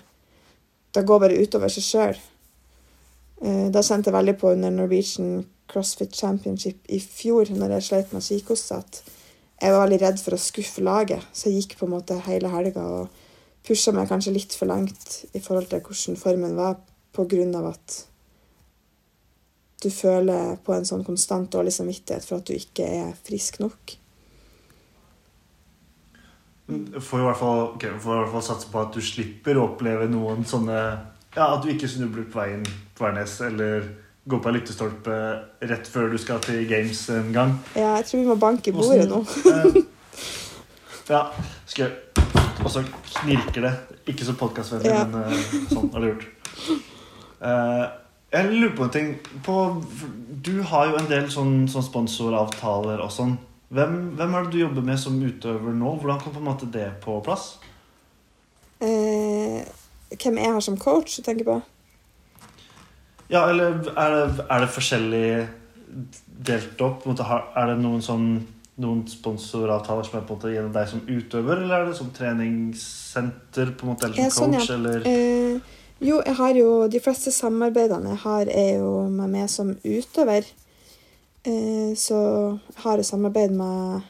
Det går bare utover seg sjøl. Eh, det kjente jeg veldig på under Norwegian CrossFit Championship i fjor, når jeg sleit med kikhoste, at jeg var veldig redd for å skuffe laget. Så jeg gikk på en måte hele helga og pusha meg kanskje litt for langt i forhold til hvordan formen var, på grunn av at du føler på en sånn konstant dårlig samvittighet for at du ikke er frisk nok. Får i hvert fall, okay, får i hvert fall satse på at du slipper å oppleve noen sånne Ja, at du ikke snubler på veien på Værnes, eller går på ei lyktestolpe rett før du skal til games en gang. Ja, jeg tror vi må banke i bordet nå. Eh, ja. Skal Og så knirker det. Ikke så podkastvennlig, ja. men uh, sånn har det gjort. Uh, jeg lurer på en ting. På, du har jo en del sånn, sånn sponsoravtaler og sånn. Hvem, hvem, er det du jobber med som utøver nå? Hvordan kom på en måte det på plass? Eh, hvem jeg har som coach, du tenker på? Ja, eller er det, er det forskjellig delt opp? Er det noen, sånn, noen sponsoravtaler som er på en måte gjennom deg som utøver, eller er det som treningssenter på en måte, eller som coach? Sånn, ja. eller... Eh, jo, jeg har jo De fleste samarbeidene jeg har, er jo med meg som utøver. Eh, så har jeg samarbeid med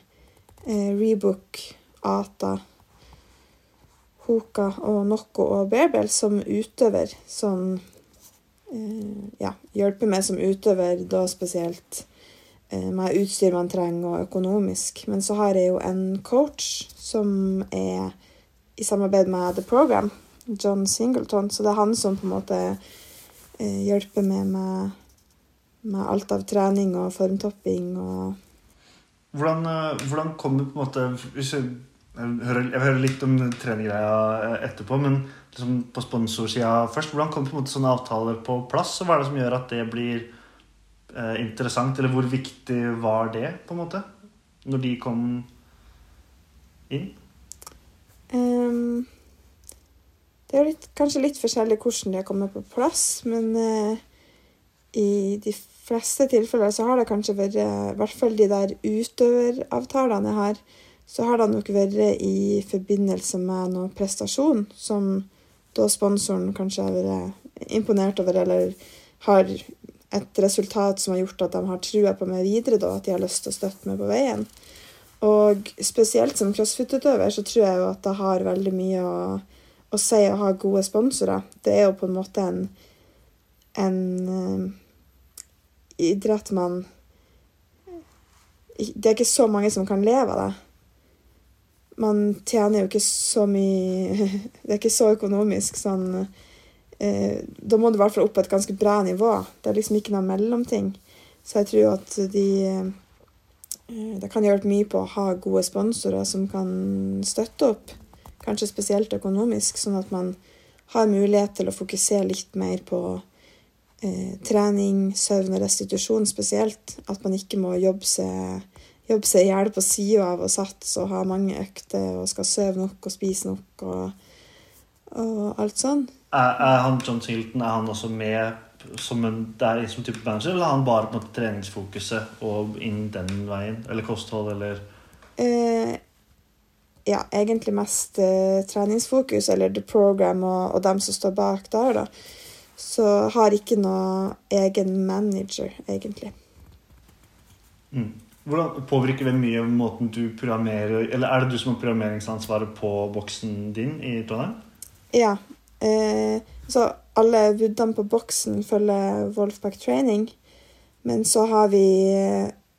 eh, Rebook, Ata, Hoka og Nocco og Bearbell som utøver. Som eh, ja, hjelper meg som utøver, da spesielt med utstyr man trenger, og økonomisk. Men så har jeg jo en coach som er i samarbeid med The Program John Singleton. Så det er han som på en måte hjelper meg med, med, alt av trening og formtopping og Hvordan, eh, hvordan kommer på en måte hvis jeg, jeg, hører, jeg hører litt om treninggreia eh, etterpå, men liksom på sponsorsida først. Hvordan kommer på en måte sånne avtaler på plass? Og hva er det som gjør at det blir eh, interessant? Eller hvor viktig var det, på en måte? Når de kom inn? Um, det er litt, kanskje litt forskjellig hvordan det kommer på plass, men eh, i de fleste tilfeller så har det kanskje vært, i hvert fall de der utøveravtalene jeg har, så har det nok vært i forbindelse med noe prestasjon som da sponsoren kanskje har vært imponert over, eller har et resultat som har gjort at de har trua på meg videre, da, at de har lyst til å støtte meg på veien. Og spesielt som crossfit-utøver så tror jeg jo at det har veldig mye å, å si å ha gode sponsorer. Det er jo på en måte en, en idrett man Det er ikke så mange som kan leve av det. Man tjener jo ikke så mye Det er ikke så økonomisk sånn uh, Da må du i hvert fall opp på et ganske bra nivå. Det er liksom ikke noe mellomting. Så jeg tror at de Eh, det kan hjelpe mye på å ha gode sponsorer som kan støtte opp, kanskje spesielt økonomisk, sånn at man har mulighet til å fokusere litt mer på eh, trening, søvn og restitusjon spesielt. At man ikke må jobbe seg jobbe seg i hjel på sida av å satse og ha mange økter og skal sove nok og spise nok og, og alt sånn. Er, er han John Singleton er han også med som en, der som type manager, eller har han bare på en måte treningsfokuset og inn den veien? Eller kosthold, eller eh, Ja, egentlig mest eh, treningsfokus, eller The Program og, og dem som står bak der, da. Så har ikke noe egen manager, egentlig. Mm. Hvordan påvirker det mye måten du programmerer Eller er det du som har programmeringsansvaret på boksen din i Trondheim? Ja. Eh, så alle vuddene på boksen følger Wolfpack Training. Men så har vi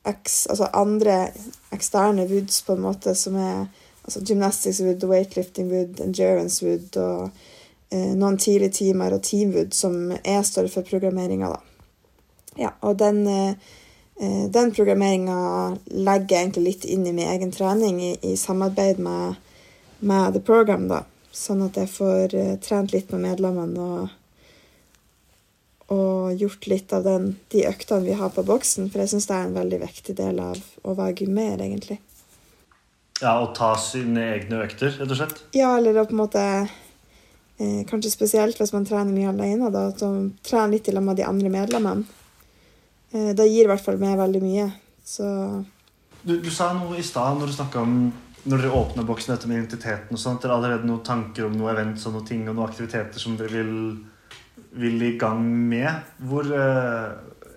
ex, altså andre eksterne woods på en måte som er altså gymnastics wood, weightlifting wood, endurance wood og eh, noen tidlige timer og teamwood som er står for programmeringa, da. Ja, og den, eh, den programmeringa legger jeg egentlig litt inn i min egen trening i, i samarbeid med, med The Program, da. Sånn at jeg får eh, trent litt med medlemmene og og gjort litt av den, de øktene vi har på boksen. For jeg syns det er en veldig viktig del av å være gymmer, egentlig. Ja, Å ta sine egne økter, rett og slett? Ja, eller på en måte eh, Kanskje spesielt hvis man trener mye alene, da, at man trener litt sammen med de andre medlemmene. Eh, det gir i hvert fall meg veldig mye. Så Du, du sa noe i stad når du snakka om når dere åpner boksen dette med identiteten og sånt, dere har allerede noen tanker om noen events og noen ting og noen aktiviteter som dere vil vil i gang med. Hvor, eh,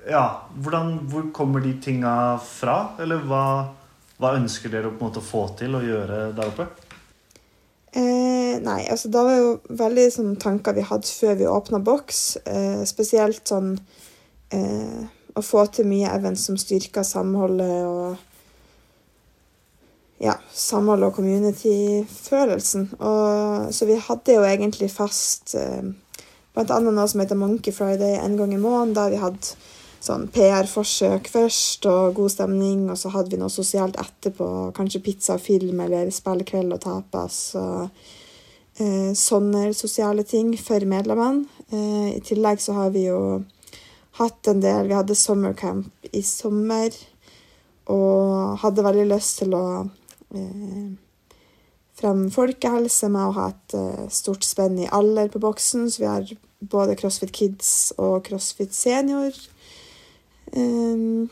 ja, hvordan, hvor kommer de tinga fra? Eller hva, hva, ønsker dere å få til å gjøre der oppe? Eh, nei, altså da var jo veldig sånn, tanker vi hadde før vi åpna boks. Eh, spesielt sånn eh, å få til mye events som styrker samholdet og ja, samhold og community-følelsen. Så vi hadde jo egentlig fast eh, bl.a. noe som heter Monkey Friday en gang i måneden, der vi hadde sånn PR-forsøk først og god stemning, og så hadde vi noe sosialt etterpå, kanskje pizza og film eller spillekveld og tapas. og eh, Sånne sosiale ting for medlemmene. Eh, I tillegg så har vi jo hatt en del Vi hadde sommercamp i sommer og hadde veldig lyst til å eh, fremme folkehelse med å ha et eh, stort spenn i alder på boksen. Så vi har både CrossFit Kids og CrossFit Senior. Um,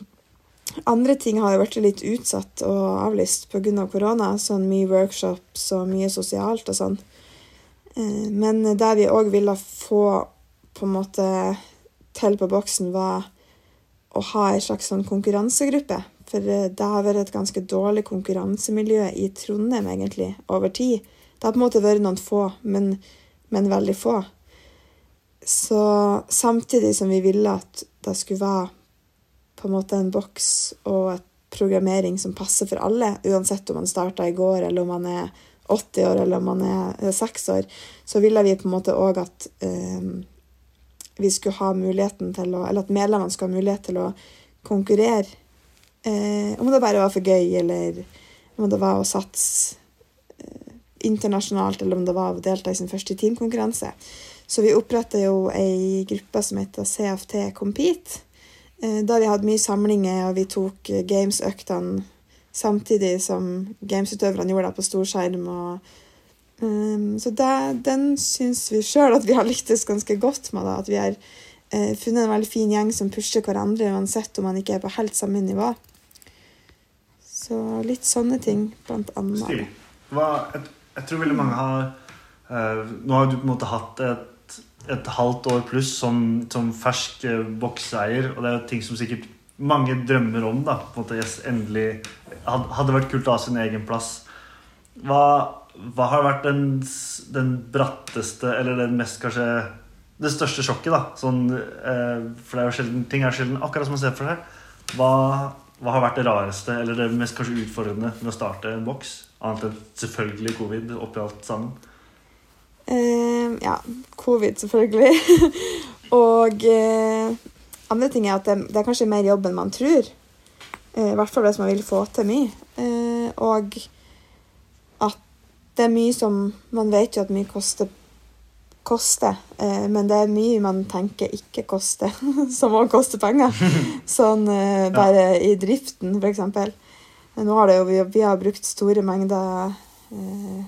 andre ting har jo vært litt utsatt og avlyst pga. korona. Sånn mye workshops og mye sosialt og sånn. Uh, men der vi òg ville få på en måte til på boksen, var å ha ei slags sånn konkurransegruppe. For uh, det har vært et ganske dårlig konkurransemiljø i Trondheim, egentlig, over tid. Det har på en måte vært noen få, men, men veldig få. Så samtidig som vi ville at det skulle være på en måte en boks og et programmering som passer for alle, uansett om man starta i går, eller om man er 80 år, eller om man er 6 år, så ville vi på en måte òg at um, vi skulle ha muligheten til å Eller at medlemmene skulle ha mulighet til å konkurrere. Eh, om det bare var for gøy, eller om det var å satse eh, internasjonalt, eller om det var å delta i sin første teamkonkurranse. Så vi oppretta jo ei gruppe som heter CFT Compete. Eh, da vi hadde mye samlinger, og vi tok eh, gamesøktene samtidig som gamesutøverne gjorde det på storskjerm. um, så det, den syns vi sjøl at vi har lyktes ganske godt med. Da. At vi har uh, funnet en veldig fin gjeng som pusher hverandre, uansett om man ikke er på helt samme nivå. Så litt sånne ting, blant annet. Stilig. jeg, tror veldig mange har uh, Nå har du på en måte hatt et et, halvt år pluss som, som fersk bokseier bokseeier, og det er jo ting som sikkert mange drømmer om. da, på en måte yes, endelig Hadde vært kult å ha sin egen plass. Hva, hva har vært den, den bratteste, eller den mest kanskje Det største sjokket, da? Sånn, eh, for det er jo sjelden, ting er sjelden akkurat som man ser for seg. Hva, hva har vært det rareste, eller det mest kanskje utfordrende med å starte en boks? Annet enn selvfølgelig covid oppi alt sammen. Eh, ja, covid, selvfølgelig. og eh, andre ting er at det, det er kanskje mer jobb enn man tror. Eh, I hvert fall hvis man vil få til mye. Eh, og at det er mye som Man vet jo at mye koster, koster eh, men det er mye man tenker ikke koster, som òg koster penger. Sånn bare i driften, f.eks. Nå har det jo, vi, vi har brukt store mengder eh,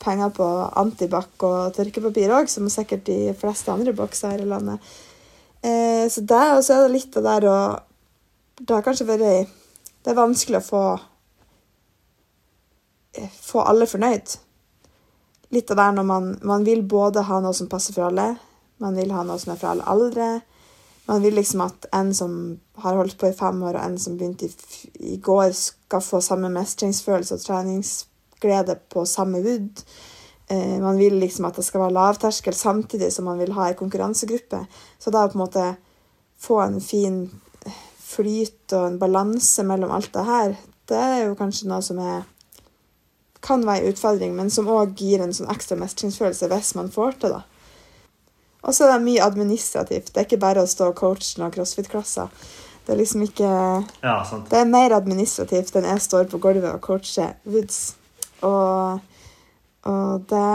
penger på antibac og tørkepapir òg, som sikkert de fleste andre bokser her i landet. Eh, så det, og så er det litt det der å Det har kanskje vært Det er vanskelig å få eh, få alle fornøyd. Litt av det er når man, man vil både ha noe som passer for alle, man vil ha noe som er for alle aldre. Man vil liksom at en som har holdt på i fem år, og en som begynte i, i går, skal få samme mestringsfølelse og treningsglede på samme wood. Eh, man vil liksom at det skal være lavterskel, samtidig som man vil ha ei konkurransegruppe. Så da på en måte få en fin flyt og en balanse mellom alt det her, det er jo kanskje noe som er kan være en utfordring, men som òg gir en sånn ekstra mestringsfølelse hvis man får til det. Og så er det mye administrativt. Det er ikke bare å stå og coache noen crossfit-klasser. Det er liksom ikke Ja, sant. Det er mer administrativt enn jeg står på gulvet og coacher woods. Og, og det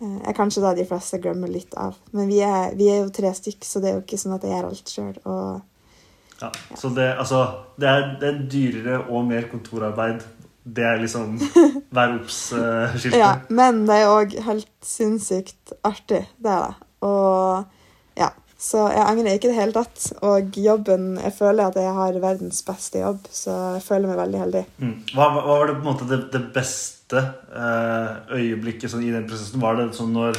eh, er kanskje det de fleste glemmer litt av. Men vi er, vi er jo tre stykk, så det er jo ikke sånn at jeg gjør alt sjøl. Ja, Ja. Så det, altså, det, er, det er dyrere og mer kontorarbeid. Det er liksom vær obs-skiltet. Ja, men det er òg helt sinnssykt artig. Det er det. Og så jeg angrer ikke i det hele tatt. Og jobben Jeg føler at jeg har verdens beste jobb, så jeg føler meg veldig heldig. Mm. Hva, hva var det på en måte det, det beste eh, øyeblikket sånn, i den prosessen? Var det sånn når,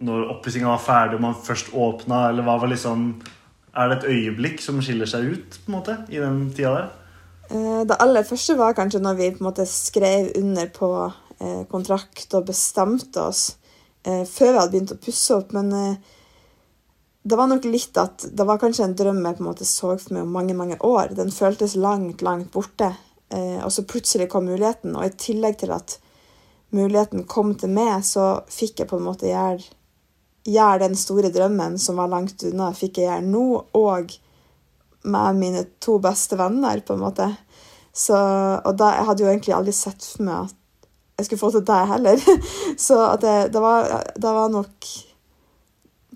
når oppussinga var ferdig og man først åpna, eller hva var liksom Er det et øyeblikk som skiller seg ut på en måte i den tida der? Eh, Det aller første var kanskje når vi på en måte skrev under på eh, kontrakt og bestemte oss eh, før vi hadde begynt å pusse opp. Men det var nok litt at det var kanskje en drøm jeg på en måte så for meg om mange mange år. Den føltes langt, langt borte. Eh, og så plutselig kom muligheten. Og i tillegg til at muligheten kom til meg, så fikk jeg på en måte gjøre, gjøre den store drømmen som var langt unna, fikk jeg gjøre nå. Og med mine to beste venner, på en måte. Så, og da, jeg hadde jo egentlig aldri sett for meg at jeg skulle få til det heller. Så det, det, var, det var nok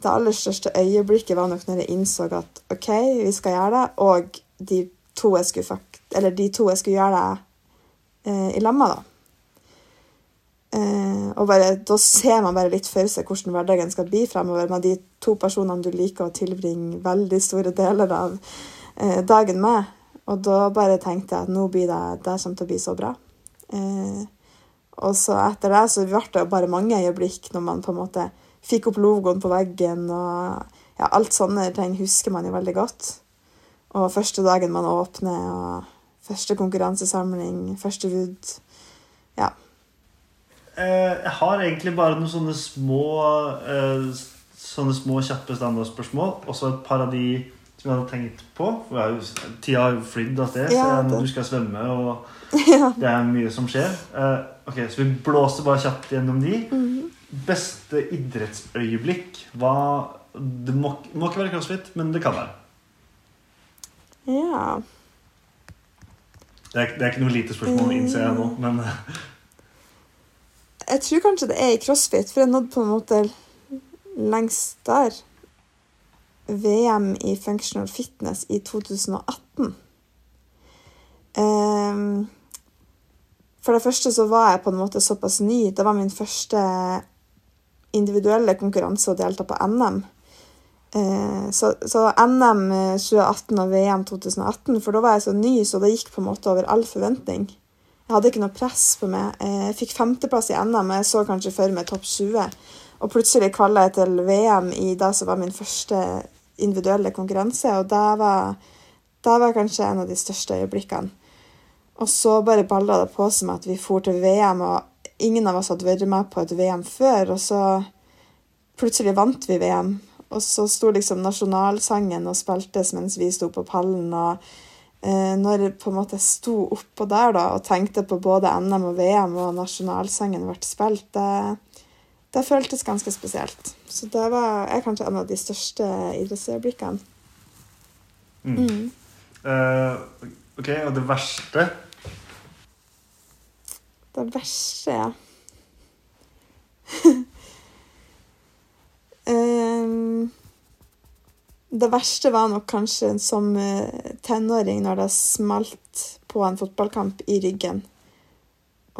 Det aller største øyeblikket var nok når jeg innså at OK, vi skal gjøre det, og de to jeg skulle, fakt, de to jeg skulle gjøre det eh, i lamma, da. Eh, og bare, da ser man bare litt for seg hvordan hverdagen skal bli fremover med de to personene du liker å tilbringe veldig store deler av eh, dagen med. Og da bare tenkte jeg at nå blir det, det kommer til å bli så bra. Eh, og så etter det så ble det bare mange øyeblikk når man på en måte fikk opp logoen på veggen og ja, alt sånne ting husker man jo veldig godt. Og første dagen man åpner, og første konkurransesamling, første wood. Ja. Eh, jeg har egentlig bare noen sånne små eh, Sånne små kjappe standardspørsmål. Og så et par av de som jeg hadde tenkt på. For tida har jo flydd av sted, Ja, du skal svømme, og ja. det er mye som skjer. Uh, ok, Så vi blåser bare kjapt gjennom de. Beste idrettsøyeblikk Hva Det må, må ikke være crossfit, men det kan være. ja. Det er, det er ikke noe lite spørsmål, innser jeg nå, men Jeg tror kanskje det er i crossfit, for jeg nådde på en måte lengst der. VM i functional fitness i 2018. Ehm, for det første så var jeg på en måte såpass ny. Det var min første individuelle konkurranse å delta på NM. Eh, så, så NM 2018 og VM 2018, for da var jeg så ny, så det gikk på en måte over all forventning. Jeg hadde ikke noe press på meg. Eh, Jeg fikk femteplass i NM, og jeg så kanskje for meg topp 20. Og plutselig kvalla jeg til VM i det som var min første individuelle konkurranse, og det var, det var kanskje en av de største øyeblikkene. Og så bare balla det på som at vi for til VM, og ingen av oss hadde vært med på et VM før, og så plutselig vant vi VM. Og så sto liksom nasjonalsangen og spiltes mens vi sto på pallen. Og eh, når jeg på en måte sto oppå der da, og tenkte på både NM og VM, og nasjonalsangen ble spilt, det, det føltes ganske spesielt. Så det var er kanskje en av de største idrettsøyeblikkene. Mm. Eh, ok, og det verste? Det verste. Ehm, det verste var nok kanskje som eh, tenåring når det smalt på en fotballkamp i ryggen,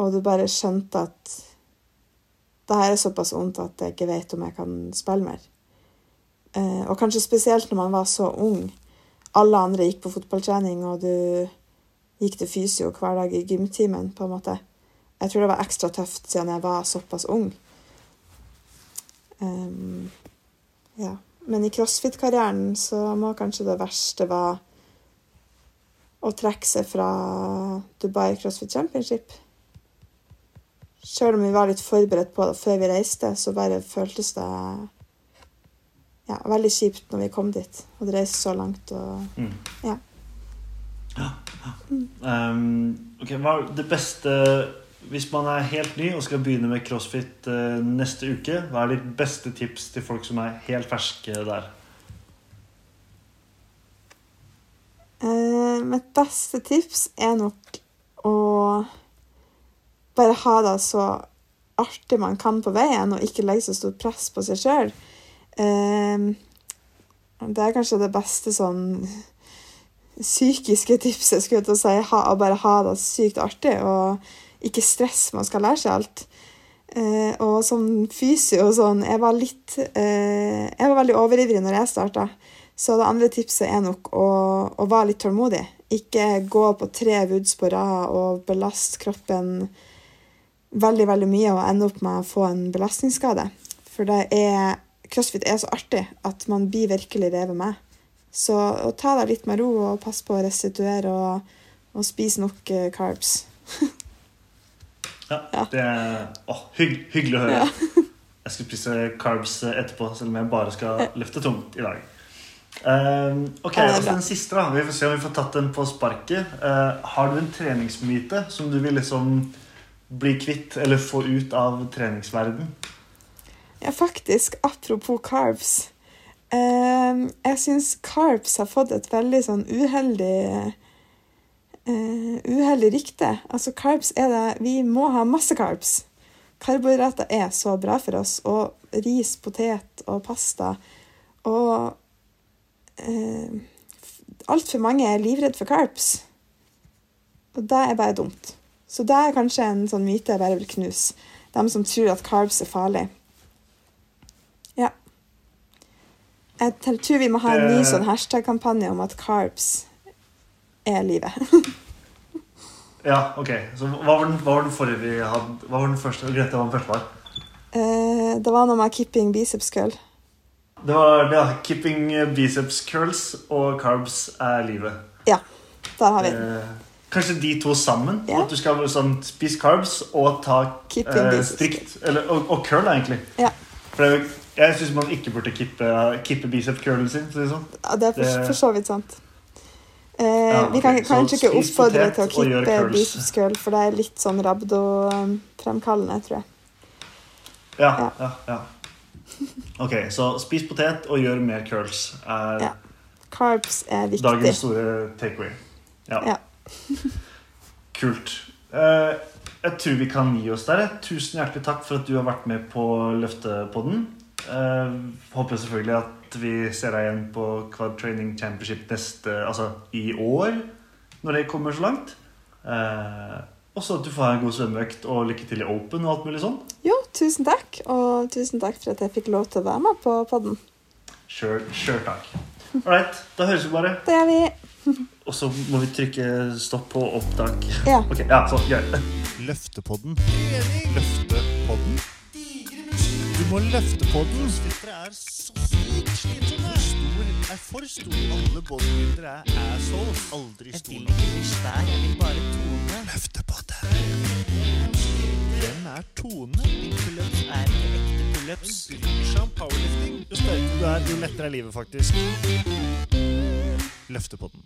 og du bare skjønte at det her er såpass vondt at jeg ikke vet om jeg kan spille mer. Uh, og kanskje spesielt når man var så ung. Alle andre gikk på fotballtrening, og du gikk til fysio hver dag i gymtimen, på en måte. Jeg tror det var ekstra tøft siden jeg var såpass ung. Um, ja. Men i crossfit-karrieren så må kanskje det verste være å trekke seg fra Dubai CrossFit Championship. Selv om vi var litt forberedt på det før vi reiste, så bare føltes det ja, veldig kjipt når vi kom dit. Hadde reiste så langt og Mm. Ja. Ja, ja. Um, ok, hva er det beste Hvis man er helt ny og skal begynne med crossfit eh, neste uke, hva er ditt beste tips til folk som er helt ferske der? Uh, mitt beste tips er nok å bare ha det så artig man kan på veien, og ikke legge så stort press på seg sjøl. Uh, det er kanskje det beste sånn psykiske tipset, skulle jeg til å si. Ha, å bare ha det sykt artig, og ikke stress man skal lære seg alt. Eh, og som fysio og sånn, jeg var litt eh, Jeg var veldig overivrig når jeg starta. Så det andre tipset er nok å, å være litt tålmodig. Ikke gå på tre woods på rad og belaste kroppen veldig veldig mye og ende opp med å få en belastningsskade. For det er, crossfit er så artig at man blir virkelig revet med. Så ta deg litt med ro og passe på å restituere og, og spise nok eh, carbs. Ja. Det er oh, hygg, hyggelig å høre. Jeg skal spise carbs etterpå, selv om jeg bare skal løfte tungt i dag. Um, ok, og så den siste da Vi får se om vi får tatt den på sparket. Uh, har du en treningsmyte som du vil liksom bli kvitt eller få ut av treningsverden? Ja, faktisk. Apropos carbs. Eh, jeg syns carbs har fått et veldig sånn uheldig eh, Uheldig rykte. Altså, carbs er det Vi må ha masse carbs. Karbohydrater er så bra for oss. Og ris, potet og pasta. Og eh, altfor mange er livredd for carbs. Og det er bare dumt. Så det er kanskje en sånn myte jeg bare vil knuse. De som tror at carbs er farlig. Ja. Jeg tror vi må ha en ny sånn hashtag-kampanje om at carbs er livet. Ja, ok. Så hva var den, hva var den forrige vi hadde? Hva var den første? Grete, hva den første var? Eh, det var noe med keeping biceps curl. Det var, ja, kipping keeping biceps curls og carbs er livet. Ja, Der har vi den. Eh, kanskje de to sammen? Ja. At du skal sånn, spise carbs og ta eh, strikt eller, og, og curl, egentlig. Ja. For det, er jo- jeg syns man ikke burde kippe, kippe bicep curlen sin. Sånn. Ja, det er for, for så vidt sant. Eh, Ja, Vi kan. Kanskje ikke oppfordre til å klippe biceps curl, for det er litt sånn rabdo-fremkallende, tror jeg. Ja, Ja. ja, ja. Ok, så spis potet og gjør mer curls er Ja. Carbs er viktig. dagens store takeaway. Ja. Ja. Kult. Eh, jeg tror vi kan gi oss der. Tusen hjertelig takk for at du har vært med på Løftepodden. Eh, håper selvfølgelig at vi ser deg igjen på Quad Training Championship neste, altså i år, når det kommer så langt. Uh, og så at du får ha en god svømmeøkt og lykke til i Open og alt mulig sånn. Jo, tusen takk, og tusen takk for at jeg fikk lov til å være med på podden. Sure, sure takk. All right, da høres vi bare. Det gjør vi. Og så må vi trykke stopp på opptak. Ja. Ok, ja, så, greit. Løftepodden. Løftepodden. Løfte på den. dere er så sykt slitsomme. Stor er for stor. Alle bodybuildere er assholes. Aldri Jeg stor vil ikke bli svær, jeg vil bare tone. Løfte på det. Hvem er Tone? Pullups er ikke ekte pullups. Bryr seg om powerlifting. Jo sterkere du er, jo lettere er livet faktisk. Løfte på den.